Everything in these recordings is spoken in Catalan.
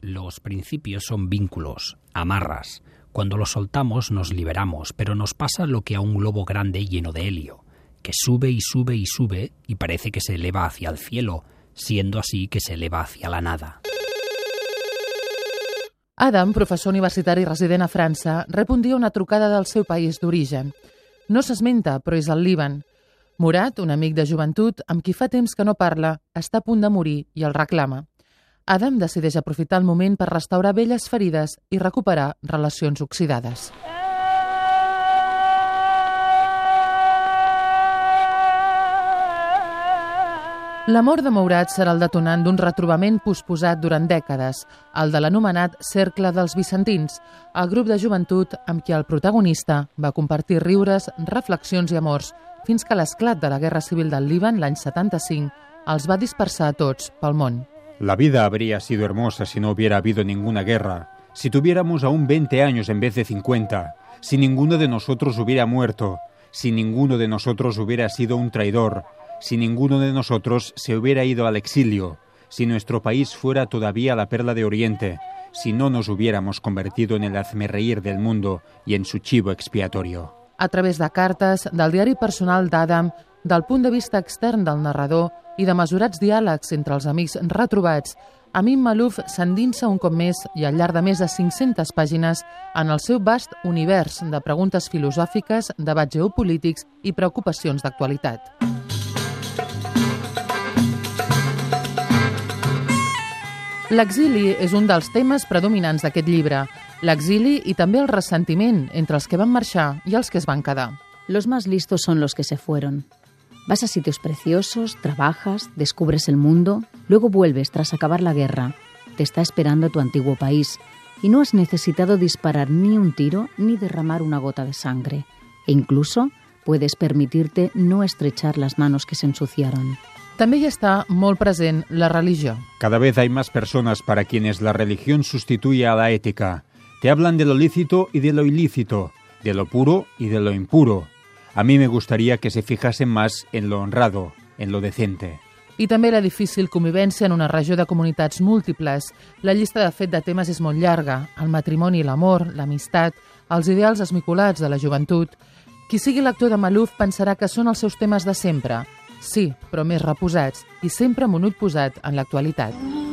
Los principios son vínculos, amarras. Cuando los soltamos nos liberamos, pero nos pasa lo que a un globo grande lleno de helio, que sube y sube y sube y parece que se eleva hacia el cielo, siendo así que se eleva hacia la nada. Adam, professor universitari resident a França, rep un dia una trucada del seu país d'origen. No s'esmenta, però és el Líban. Murat, un amic de joventut, amb qui fa temps que no parla, està a punt de morir i el reclama. Adam decideix aprofitar el moment per restaurar velles ferides i recuperar relacions oxidades. La mort de Mourat serà el detonant d'un retrobament posposat durant dècades, el de l'anomenat Cercle dels Vicentins, el grup de joventut amb qui el protagonista va compartir riures, reflexions i amors, fins que l'esclat de la Guerra Civil del Líban l'any 75 els va dispersar a tots pel món. La vida habría sido hermosa si no hubiera habido ninguna guerra, si tuviéramos aún 20 años en vez de 50, si ninguno de nosotros hubiera muerto, si ninguno de nosotros hubiera sido un traidor, si ninguno de nosotros se hubiera ido al exilio, si nuestro país fuera todavía la perla de Oriente, si no nos hubiéramos convertido en el hazmerreír del mundo y en su chivo expiatorio. A través de cartes, del diari personal d'Adam, del punt de vista extern del narrador i de mesurats diàlegs entre els amics retrobats, Amin Malouf s'endinsa un cop més i al llarg de més de 500 pàgines en el seu vast univers de preguntes filosòfiques, debats geopolítics i preocupacions d'actualitat. L'exili és un dels temes predominants d'aquest llibre. L'exili i també el ressentiment entre els que van marxar i els que es van quedar. Los más listos son los que se fueron. Vas a sitios preciosos, trabajas, descubres el mundo, luego vuelves tras acabar la guerra. Te está esperando tu antiguo país y no has necesitado disparar ni un tiro ni derramar una gota de sangre. E incluso puedes permitirte no estrechar las manos que se ensuciaron. També hi està molt present la religió. Cada vez hay más personas para quienes la religión sustituye a la ética. Te hablan de lo lícito y de lo ilícito, de lo puro y de lo impuro. A mí me gustaría que se fijasen más en lo honrado, en lo decente. I també la difícil convivència en una regió de comunitats múltiples. La llista de fet de temes és molt llarga. El matrimoni, l'amor, l'amistat, els ideals esmicolats de la joventut. Qui sigui l'actor de Maluf pensarà que són els seus temes de sempre. Sí, però més reposats i sempre amb un ull posat en l'actualitat.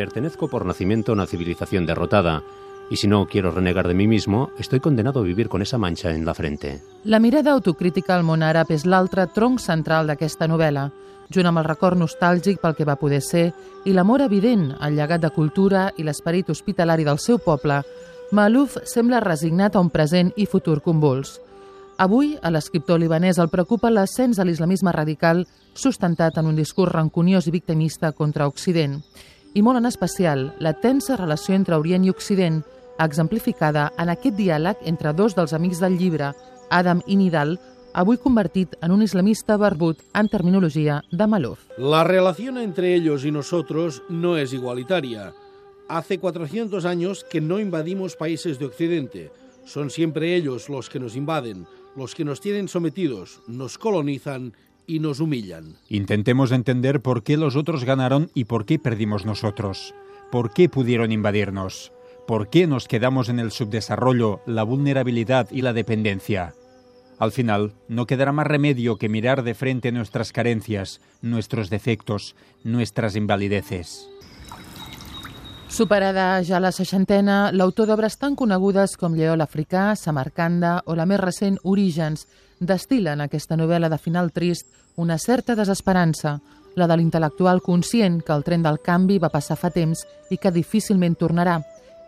Pertenezco por nacimiento a una civilización derrotada, y si no quiero renegar de mí mismo, estoy condenado a vivir con esa mancha en la frente. La mirada autocrítica al món àrab és l'altre tronc central d'aquesta novel·la, junt amb el record nostàlgic pel que va poder ser i l'amor evident al llegat de cultura i l'esperit hospitalari del seu poble, Malouf sembla resignat a un present i futur convuls. Avui, a l'escriptor libanès el preocupa l'ascens de l'islamisme radical sustentat en un discurs rancuniós i victimista contra Occident, i molt en especial la tensa relació entre Orient i Occident, exemplificada en aquest diàleg entre dos dels amics del llibre, Adam i Nidal, avui convertit en un islamista barbut en terminologia de Malouf. La relación entre ellos y nosotros no es igualitaria. Hace 400 años que no invadimos países de Occidente. Son siempre ellos los que nos invaden, los que nos tienen sometidos, nos colonizan y nos humillan. Intentemos entender por qué los otros ganaron y por qué perdimos nosotros. ¿Por qué pudieron invadirnos? ¿Por qué nos quedamos en el subdesarrollo, la vulnerabilidad y la dependencia? Al final, no quedará más remedio que mirar de frente nuestras carencias, nuestros defectos, nuestras invalideces. Superada ja la seixantena, l'autor d'obres tan conegudes com Lleó l'Africà, Samarcanda o la més recent Orígens destil·la en aquesta novel·la de final trist una certa desesperança, la de l'intel·lectual conscient que el tren del canvi va passar fa temps i que difícilment tornarà,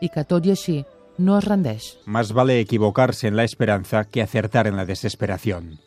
i que tot i així no es rendeix. Más vale equivocarse en la esperanza que acertar en la desesperación.